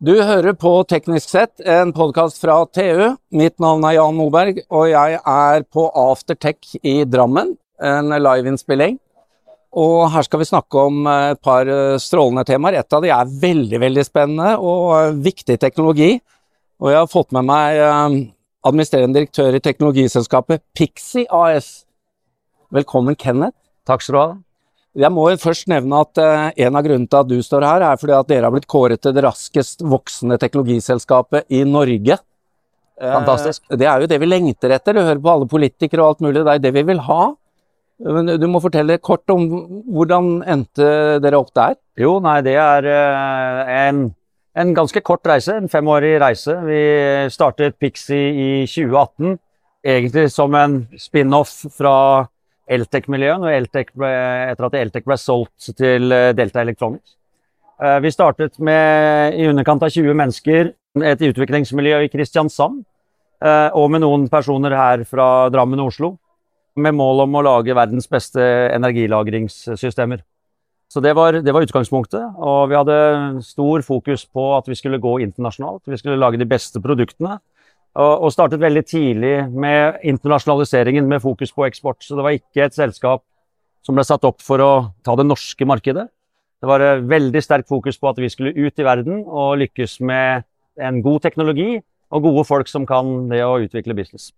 Du hører på Teknisk sett, en podkast fra TU. Mitt navn er Jan Moberg, og jeg er på Aftertech i Drammen, en liveinnspilling. Og her skal vi snakke om et par strålende temaer. Et av de er veldig, veldig spennende og viktig teknologi. Og jeg har fått med meg eh, administrerende direktør i teknologiselskapet Pixie AS. Velkommen, Kenneth. Takk skal du ha. Jeg må først nevne at uh, en av grunnene til at du står her, er fordi at dere har blitt kåret til det raskest voksende teknologiselskapet i Norge. Fantastisk. Uh, det er jo det vi lengter etter. Du hører på alle politikere og alt mulig, det er det vi vil ha. Men du må fortelle kort om hvordan endte dere opp der? Jo, nei, det er uh, en, en, ganske kort reise. En femårig reise. Vi startet Pixie i 2018, egentlig som en spin-off fra Eltec-miljøet etter at Eltec ble solgt til eh, Delta Electronics. Eh, vi startet med i underkant av 20 mennesker, et utviklingsmiljø i Kristiansand, eh, og med noen personer her fra Drammen og Oslo, med mål om å lage verdens beste energilagringssystemer. Så det var, det var, utgangspunktet, og vi hadde stor fokus på at vi skulle gå internasjonalt. Vi skulle lage de beste produktene og, startet veldig tidlig med internasjonaliseringen med fokus på eksport. Så det var ikke et selskap som ble satt opp for å ta det norske markedet. Det var et veldig sterkt fokus på at vi skulle ut i verden og lykkes med en god teknologi og gode folk som kan det å utvikle business.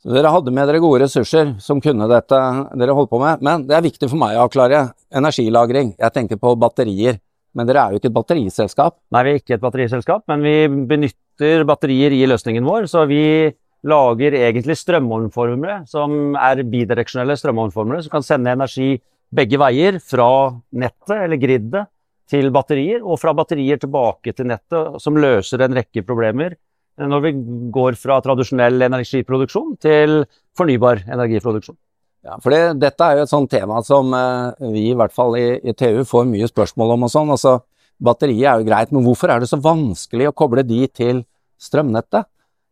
Så dere hadde med dere gode ressurser som kunne dette dere holdt på med. Men det er viktig for meg å avklare. Energilagring. Jeg tenker på batterier. Men dere er jo ikke et batteriselskap? Nei, vi er ikke et batteriselskap, men vi benytter batterier i løsningen vår. Så vi lager egentlig strømormformere som er bidireksjonelle strømormformere som kan sende energi begge veier, fra nettet eller gridet til batterier, og fra batterier tilbake til nettet, som løser en rekke problemer når vi går fra tradisjonell energiproduksjon til fornybar energiproduksjon. Ja, for det, Dette er jo et sånt tema som eh, vi i hvert fall i, i, TU får mye spørsmål om. og sånn. Altså, Batteriet er jo greit, men hvorfor er det så vanskelig å koble de til strømnettet?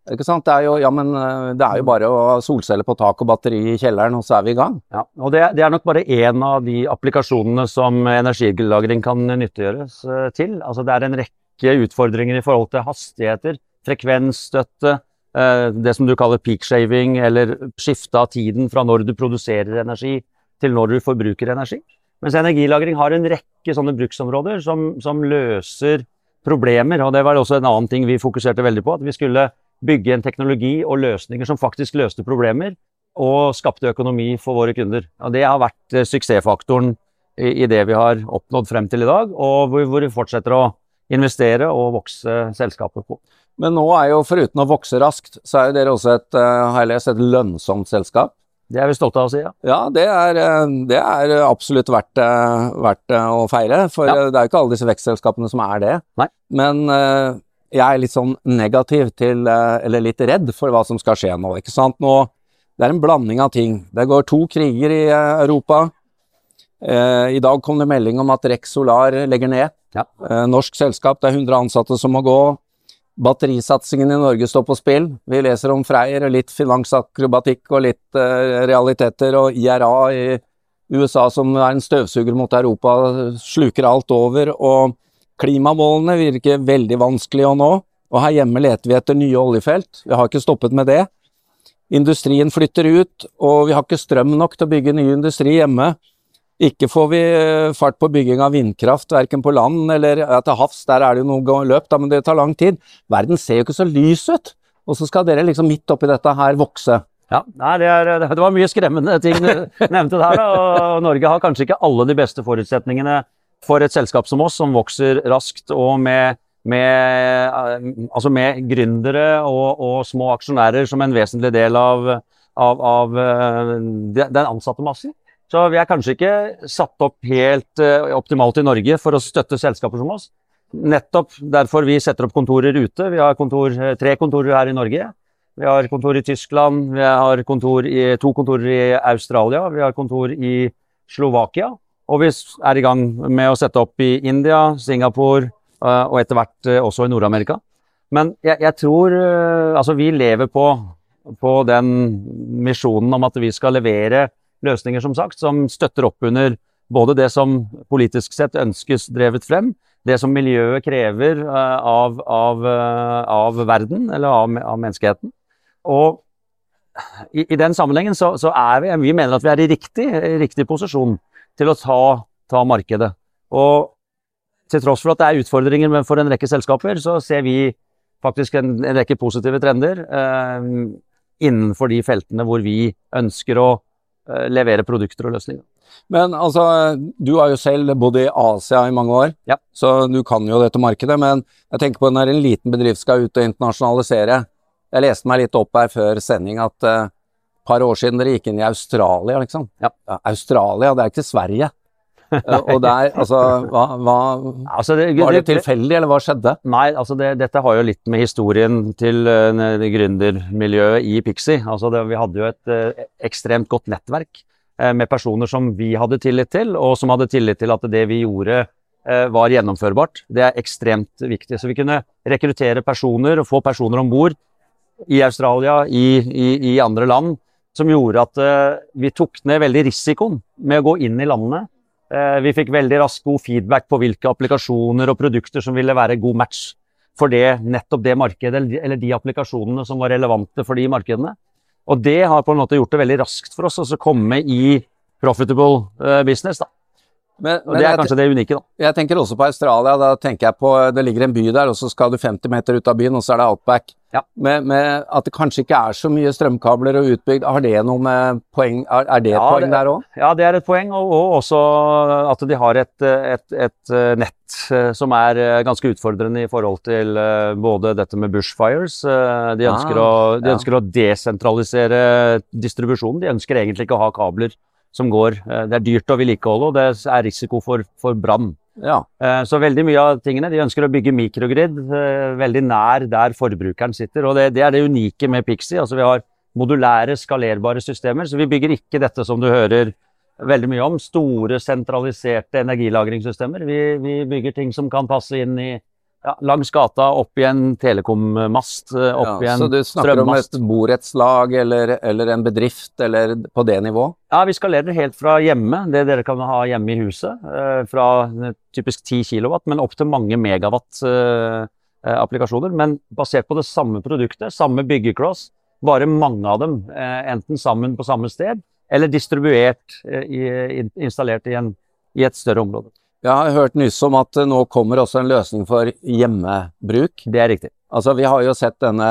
Ikke sant? Det er jo, ja, men eh, det er jo bare å solceller på tak og batteri i kjelleren, og så er vi i gang. Ja, og Det, det er nok bare én av de applikasjonene som energilagring kan nyttiggjøres eh, til. Altså Det er en rekke utfordringer i forhold til hastigheter, frekvensstøtte, Eh, det som du kaller peak shaving, eller skifte av tiden fra når du produserer energi til når du forbruker energi. Mens energilagring har en rekke sånne bruksområder som, som, løser problemer. og Det var også en annen ting vi fokuserte veldig på. At vi skulle bygge en teknologi og løsninger som faktisk løste problemer, og skapte økonomi for våre kunder. Og Det har vært eh, suksessfaktoren i, det vi har oppnådd frem til i dag, og hvor, vi fortsetter å investere og vokse selskapet på. Men nå er jo, foruten å vokse raskt, så er jo dere også et, uh, har jeg lest, et lønnsomt selskap. Det er vi stolte av å si, ja. Ja, det er, eh, det er absolutt verdt, eh, verdt, å feire. For ja. det er jo ikke alle disse vekstselskapene som er det. Nei. Men jeg er litt sånn negativ til, eller litt redd for hva som skal skje nå. ikke sant? Nå, det er en blanding av ting. Det går to kriger i Europa. I dag kom det melding om at Rex Solar legger ned. Ja. Norsk selskap, det er 100 ansatte som må gå. Batterisatsingen i Norge står på spill. Vi leser om Freyr litt finansakrobatikk og litt uh, realiteter, og IRA i USA som er en støvsuger mot Europa, sluker alt over. Og klimamålene virker veldig vanskelig å nå. Og her hjemme leter vi etter nye oljefelt. Vi har ikke stoppet med det. Industrien flytter ut, og vi har ikke strøm nok til å bygge ny industri hjemme. Ikke får vi eh, fart på bygging av vindkraft, verken på land eller ja, til havs. Der er det jo noe løp, da, men det tar lang tid. Verden ser jo ikke så lys ut. Og så skal dere liksom midt oppi dette her vokse. Ja, nei, det, er, det, var mye skremmende ting du nevnte der. Da. og Norge har kanskje ikke alle de beste forutsetningene for et selskap som oss, som vokser raskt og med, med, eh, altså med gründere og, og, små aksjonærer som en vesentlig del av, av, av eh, den ansatte massen. Så vi er kanskje ikke satt opp helt uh, optimalt i Norge for å støtte selskaper som oss. Nettopp derfor vi setter opp kontorer ute. Vi har kontor, eh, tre kontorer her i Norge. Vi har kontor i Tyskland, vi har kontor i, to kontorer i Australia, vi har kontor i Slovakia. Og vi er i gang med å sette opp i India, Singapore uh, og etter hvert også i Nord-Amerika. Men jeg, jeg tror Altså, vi lever på, på den misjonen om at vi skal levere løsninger som sagt, som støtter opp under både det som politisk sett ønskes drevet frem, det som miljøet krever av, av, av verden, eller av, av menneskeheten. Og i, i, den sammenhengen så, så, er vi Vi mener at vi er i riktig, i riktig posisjon til å ta, ta, markedet. Og til tross for at det er utfordringer for en rekke selskaper, så ser vi faktisk en, en rekke positive trender eh, innenfor de feltene hvor vi ønsker å eh, levere produkter og løsninger. Men altså, du har jo selv bodd i Asia i mange år, ja. så du kan jo dette markedet. Men jeg tenker på når en liten bedrift skal ut og internasjonalisere. Jeg leste meg litt opp her før sending at et uh, par år siden dere gikk inn i Australia, liksom. Ja. Australia, det er ikke Sverige. Og der, altså, hva, hva altså det, Var det tilfeldig, eller hva skjedde? Nei, altså det, dette har jo litt med historien til uh, gründermiljøet i Pixie. Altså det, vi hadde jo et uh, ekstremt godt nettverk uh, med personer som vi hadde tillit til, og som hadde tillit til at det vi gjorde var gjennomførbart. Det er ekstremt viktig. Så vi kunne rekruttere personer og få personer om bord i Australia, i, i, i, andre land, som gjorde at vi tok ned veldig risikoen med å gå inn i landene vi fikk veldig raskt god feedback på hvilke applikasjoner og produkter som ville være god match for det, nettopp det markedet, eller de applikasjonene som var relevante for de markedene. Og det har på en måte gjort det veldig raskt for oss å komme i profitable eh, business. da. Men, og Det er kanskje det unike, da. Jeg tenker også på Australia. Da tenker jeg på Det ligger en by der, og så skal du 50 meter ut av byen, og så er det outback. Ja. Med, med at det kanskje ikke er så mye strømkabler og utbygd, har det noe med poeng Er det et ja, poeng der òg? Ja, det er et poeng, og, og, også at de har et, et, et, nett eh, som er eh, ganske utfordrende i forhold til eh, både dette med bushfires. De ønsker, ah, å, de ønsker ja. å desentralisere distribusjonen. De ønsker egentlig ikke å ha kabler som går. Eh, det er dyrt å vedlikeholde, og det er risiko for, for brann. Ja. Eh, så veldig mye av tingene De ønsker å bygge mikrogrid eh, veldig nær der forbrukeren sitter. og Det, det er det unike med Pixie. altså Vi har modulære, skalerbare systemer. Så vi bygger ikke dette som du hører veldig mye om, store sentraliserte energilagringssystemer. Vi, vi bygger ting som kan passe inn i ja, langs gata, opp i en telekommast, eh, opp ja, i en strømmast. Så du snakker om et borettslag eller, eller, en bedrift, eller på det nivå? Ja, vi skalerer helt fra hjemme, det dere kan ha hjemme i huset. Eh, fra typisk 10 kW, men opp til mange megawatt eh, applikasjoner. Men basert på det samme produktet, samme byggekloss, bare mange av dem enten sammen på samme sted, eller distribuert, installert i, en, i et større område. Jeg har hørt nyss om at nå kommer også en løsning for hjemmebruk. Det er riktig. Altså, vi har jo sett denne,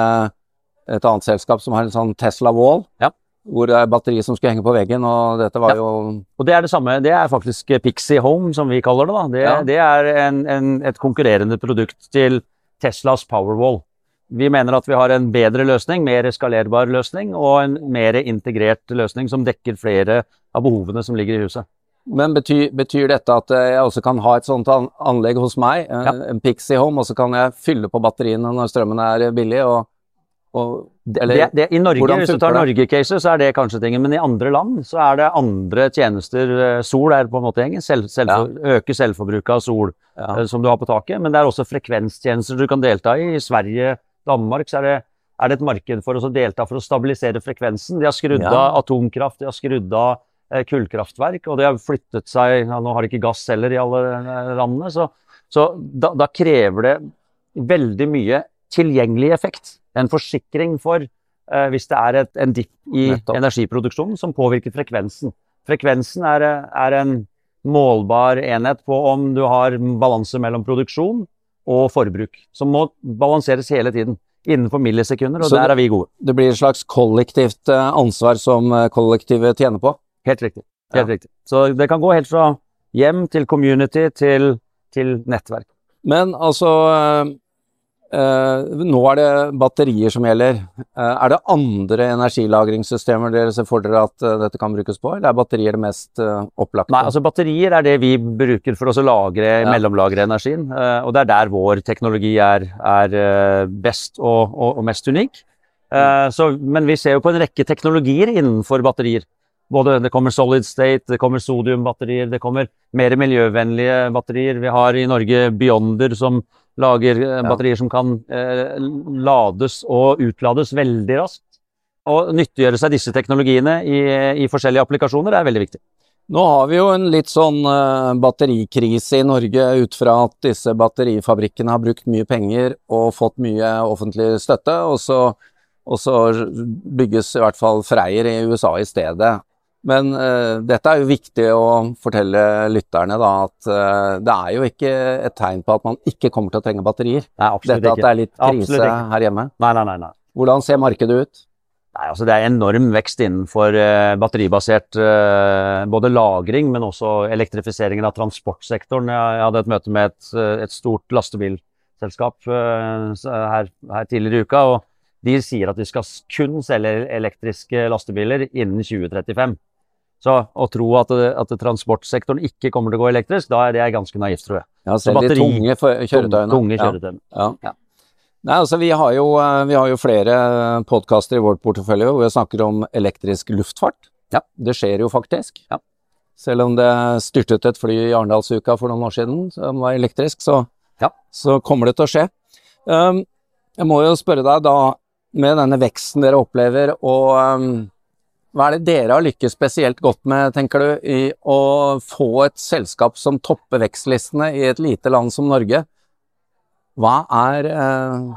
et annet selskap som har en sånn Tesla Wall. Ja. Hvor det er batteri som skulle henge på veggen, og dette var ja. jo Og det er det samme. Det er faktisk Pixie Home, som vi kaller det. da. Det, ja. det er en, en, et konkurrerende produkt til Teslas Powerwall. Vi mener at vi har en bedre løsning, mer eskalerbar løsning, og en mer integrert løsning som dekker flere av behovene som ligger i huset. Men betyr, betyr, dette at jeg også kan ha et sånt anlegg hos meg, ja. en Pixie Home, og så kan jeg fylle på batteriene når strømmen er billig? og, og eller, det, det, I Norge, hvis du tar Norge-caset, så er det kanskje tingen, men i andre land så er det andre tjenester. Eh, sol er på en måte gjengen. Selv, selv, ja. Øke selvforbruket av sol ja. Eh, som du har på taket. Men det er også frekvenstjenester du kan delta i. I Sverige, Danmark så er det, er det et marked for å delta for å stabilisere frekvensen. De har skrudd av atomkraft, de har skrudd av kullkraftverk, og det har flyttet seg ja, Nå har de ikke gass heller i alle eh, landene, så, så da, da, krever det veldig mye tilgjengelig effekt. En forsikring for eh, hvis det er et, en dipp i Nettopp. energiproduksjonen som påvirker frekvensen. Frekvensen er, er, en målbar enhet på om du har balanse mellom produksjon og forbruk, som må balanseres hele tiden innenfor millisekunder, og så der er vi gode. Det blir et slags kollektivt eh, ansvar som kollektivet tjener på? Helt riktig. Helt ja. riktig. Så det kan gå helt fra hjem til community til, til nettverk. Men altså eh, Nå er det batterier som gjelder. Eh, er det andre energilagringssystemer dere ser for dere at uh, dette kan brukes på, eller er batterier det mest opplagte? Nei, altså batterier er det vi bruker for å lagre, ja. mellomlagre energien. Og det er der vår teknologi er, er best og, og, og, mest unik. Så, men vi ser jo på en rekke teknologier innenfor batterier. Både, det kommer solid state, det kommer sodiumbatterier, det kommer mer miljøvennlige batterier. Vi har i Norge Beyonder som lager eh, ja. batterier som kan eh, lades og utlades veldig raskt. Å nyttiggjøre seg disse teknologiene i, i, forskjellige applikasjoner er veldig viktig. Nå har vi jo en litt sånn uh, batterikrise i Norge ut fra at disse batterifabrikkene har brukt mye penger og fått mye offentlig støtte, og så, og så bygges i hvert fall Freyr i USA i stedet. Men uh, dette er jo viktig å fortelle lytterne, da, at uh, det er jo ikke et tegn på at man ikke kommer til å trenge batterier. Nei, dette at det er litt krise her hjemme. Nei, nei, nei, nei. Hvordan ser markedet ut? Nei, altså Det er enorm vekst innenfor uh, batteribasert både lagring, men også elektrifiseringen av transportsektoren. Jeg, hadde et møte med et, et stort lastebilselskap her, her, tidligere i uka. og De sier at de skal kun selge elektriske lastebiler innen 2035. Så å tro at, at, transportsektoren ikke kommer til å gå elektrisk, da er det ganske naivt, tror jeg. Ja, selv batteri, de tunge kjøretøyene. Tunge kjøretøyene. Ja. ja. Nei, altså vi har jo, eh, vi har jo flere podkaster i vårt portefølje hvor vi snakker om elektrisk luftfart. Ja. Det skjer jo faktisk. Ja. Selv om det styrtet et fly i Arendalsuka for noen år siden som var elektrisk, så, ja. så kommer det til å skje. Um, jeg må jo spørre deg da, med denne veksten dere opplever, og um, hva er det dere har lykkes spesielt godt med, tenker du, i å få et selskap som topper vekstlistene i et lite land som Norge? Hva er, uh,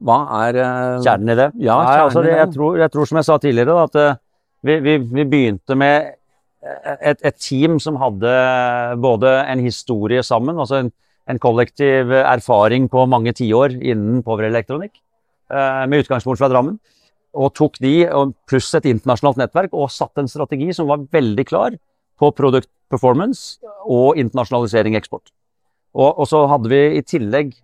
hva er uh, Kjernen i det? Ja, Nei, altså, det, jeg, tror, jeg, tror, som jeg sa tidligere, at uh, vi, vi, vi, begynte med et, et, team som hadde både en historie sammen, altså en, en kollektiv erfaring på mange tiår innen powerelektronikk, med utgangspunkt fra Drammen. Og tok de, pluss et internasjonalt nettverk, og satte en strategi som var veldig klar på product performance og internasjonalisering eksport. Og, og så hadde vi i tillegg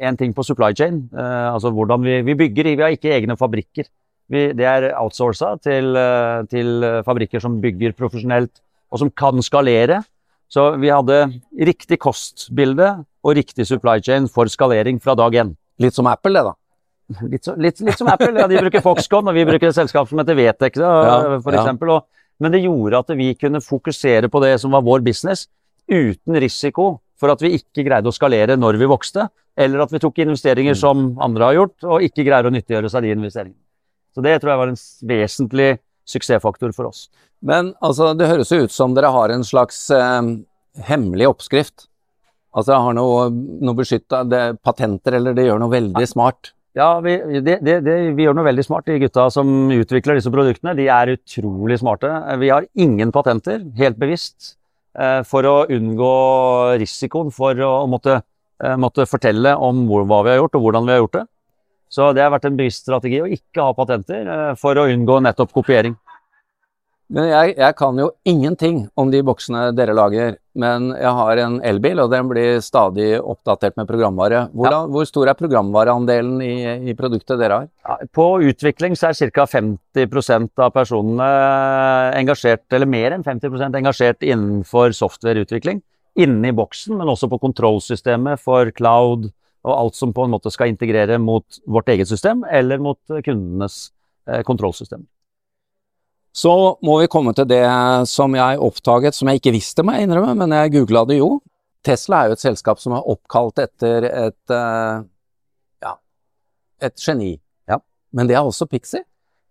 en ting på supply chain. eh, altså hvordan vi, vi bygger. Vi har ikke egne fabrikker. Vi, det er outsourca til, uh, til, fabrikker som bygger profesjonelt, og som kan skalere. Så vi hadde riktig kostbilde og riktig supply chain for skalering fra dag én. Litt som Apple, det, da? Litt, så, litt, litt som Apple. Ja, de bruker Foxconn, og vi bruker et selskap som heter Vetec, ja, for eksempel. Og, men det gjorde at vi kunne fokusere på det som var vår business, uten risiko for at vi ikke greide å skalere når vi vokste, eller at vi tok investeringer mm. som andre har gjort, og ikke greier å nyttiggjøre seg de investeringene. Så det tror jeg var en vesentlig suksessfaktor for oss. Men altså, det høres jo ut som dere har en slags eh, hemmelig oppskrift. Altså har noe, noe beskytta patenter, eller det gjør noe veldig smart. Ja, vi, det, det, det, vi, gjør noe veldig smart. De gutta som utvikler disse produktene, de er utrolig smarte. Vi har ingen patenter, helt bevisst. Eh, for å unngå risikoen for å måtte, eh, måtte fortelle om hva vi har gjort og hvordan vi har gjort det. Så det har vært en bevisst strategi å ikke ha patenter eh, for å unngå nettopp kopiering. Men jeg, jeg, kan jo ingenting om de boksene dere lager, men jeg har en elbil, og den blir stadig oppdatert med programvare. Hvordan, ja. Hvor stor er programvareandelen i, i, produktet dere har? Ja, på utvikling så er ca. 50% av personene engasjert, eller mer enn 50% engasjert innenfor softwareutvikling. Inni boksen, men også på kontrollsystemet for cloud og alt som på en måte skal integrere mot vårt eget system eller mot kundenes eh, kontrollsystem. Så må vi komme til det som jeg oppdaget, som jeg ikke visste, må jeg innrømme, men jeg googla det jo. Tesla er jo et selskap som er oppkalt etter et uh, ja, et geni. Ja. Men det er også Pixie?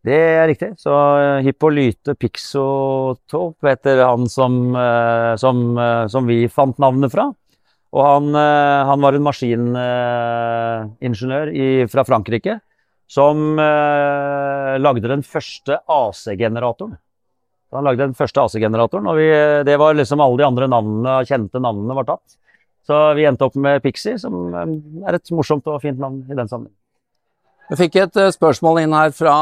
Det er riktig. Så uh, Hippolyte Pixotop heter han som, uh, som, som, vi fant navnet fra. Og han, han var en maskiningeniør fra Frankrike som eh, lagde den første AC-generatoren. Han lagde den første AC-generatoren, og vi, det var liksom alle de andre navnene, kjente navnene var tatt. Så vi endte opp med Pixie, som eh, er et morsomt og fint navn i den sammenheng. Vi fikk et eh, spørsmål inn her fra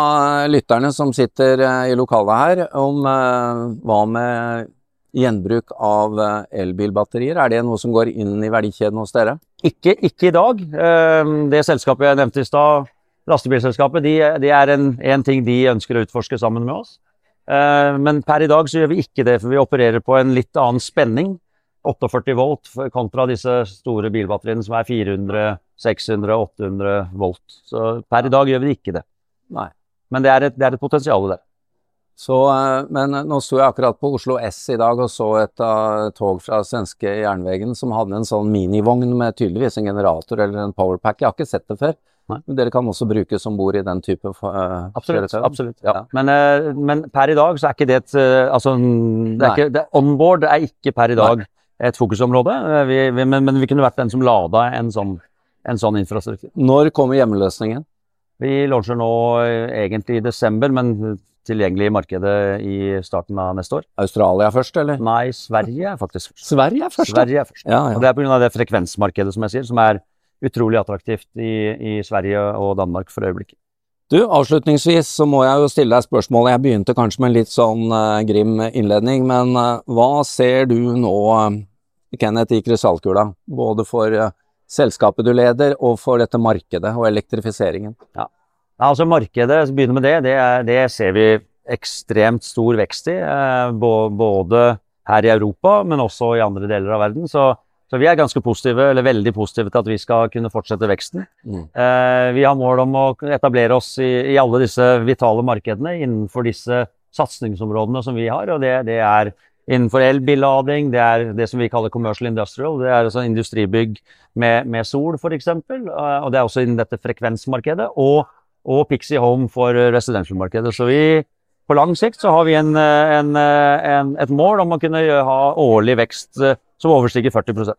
lytterne som sitter eh, i lokalet her, om hva med gjenbruk av elbilbatterier. Er det noe som går inn i verdikjeden hos dere? Ikke, ikke i dag. Det selskapet jeg nevnte i stad, Lastebilselskapet de, de er en, en, ting de ønsker å utforske sammen med oss. Eh, men per i dag så gjør vi ikke det, for vi opererer på en litt annen spenning. 48 volt kontra disse store bilbatteriene som er 400, 600, 800 volt. Så per i dag gjør vi ikke det. Nei. Men det er et, det er et potensial der. Så, eh, men nå sto jeg akkurat på Oslo S i dag og så et uh, tog fra svenske jernvegen som hadde en sånn minivogn med tydeligvis en generator eller en powerpack. Jeg har ikke sett det før. Nei. Men dere kan også brukes om bord i den type uh, Absolutt. kjøretøy? absolutt ja. Ja. Men, uh, men per i dag så er ikke det et eh, Altså, det er ikke, det, onboard er ikke per i dag et fokusområde. Eh, Vi, vi, men, men vi kunne vært den som lada en sånn, en sånn infrastruktur. Når kommer hjemmeløsningen? Vi launcher nå eh, egentlig i desember, men tilgjengelig i markedet i starten av neste år. Australia først, eller? Nei, Sverige er faktisk først. Sverige er først. Sverige er først. Ja, Og det er pga. det frekvensmarkedet som jeg sier, som er utrolig attraktivt i, i Sverige og Danmark for øyeblikket. Du, avslutningsvis så må jeg jo stille deg spørsmålet. Jeg begynte kanskje med en litt sånn uh, grim innledning, men uh, hva ser du nå, uh, Kenneth, i krystallkula? Både for selskapet du leder, og for dette markedet og elektrifiseringen. Ja, altså Markedet, så begynner med det, det, er, det ser vi ekstremt stor vekst i. Eh, både her i Europa, men også i andre deler av verden. Så, så vi er ganske positive, eller veldig positive til at vi skal kunne fortsette veksten. Mm. Eh, vi har mål om å etablere oss i, i alle disse vitale markedene innenfor disse satsingsområdene som vi har. og det, det er innenfor elbillading, det er det som vi kaller commercial industrial, det er altså industribygg med, med sol f.eks. Og det er også innen dette frekvensmarkedet. Og, og Pixie Home for residential-markedet. Så vi, på lang sikt så har vi en, en, en, et mål om å kunne ha årlig vekst eh, som overstiger 40%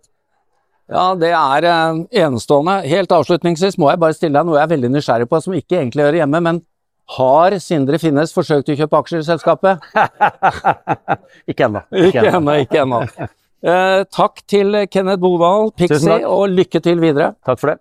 Ja, det er eh, enestående. Helt avslutningsvis må jeg bare stille deg noe jeg er veldig nysgjerrig på, som ikke egentlig hører hjemme, men har Sindre Finnes forsøkt å kjøpe aksjer i selskapet? Ikke ennå. Ikke ennå, ikke ennå. Eh, takk til Kenneth Bovald, Pixie, og lykke til videre. Takk for det.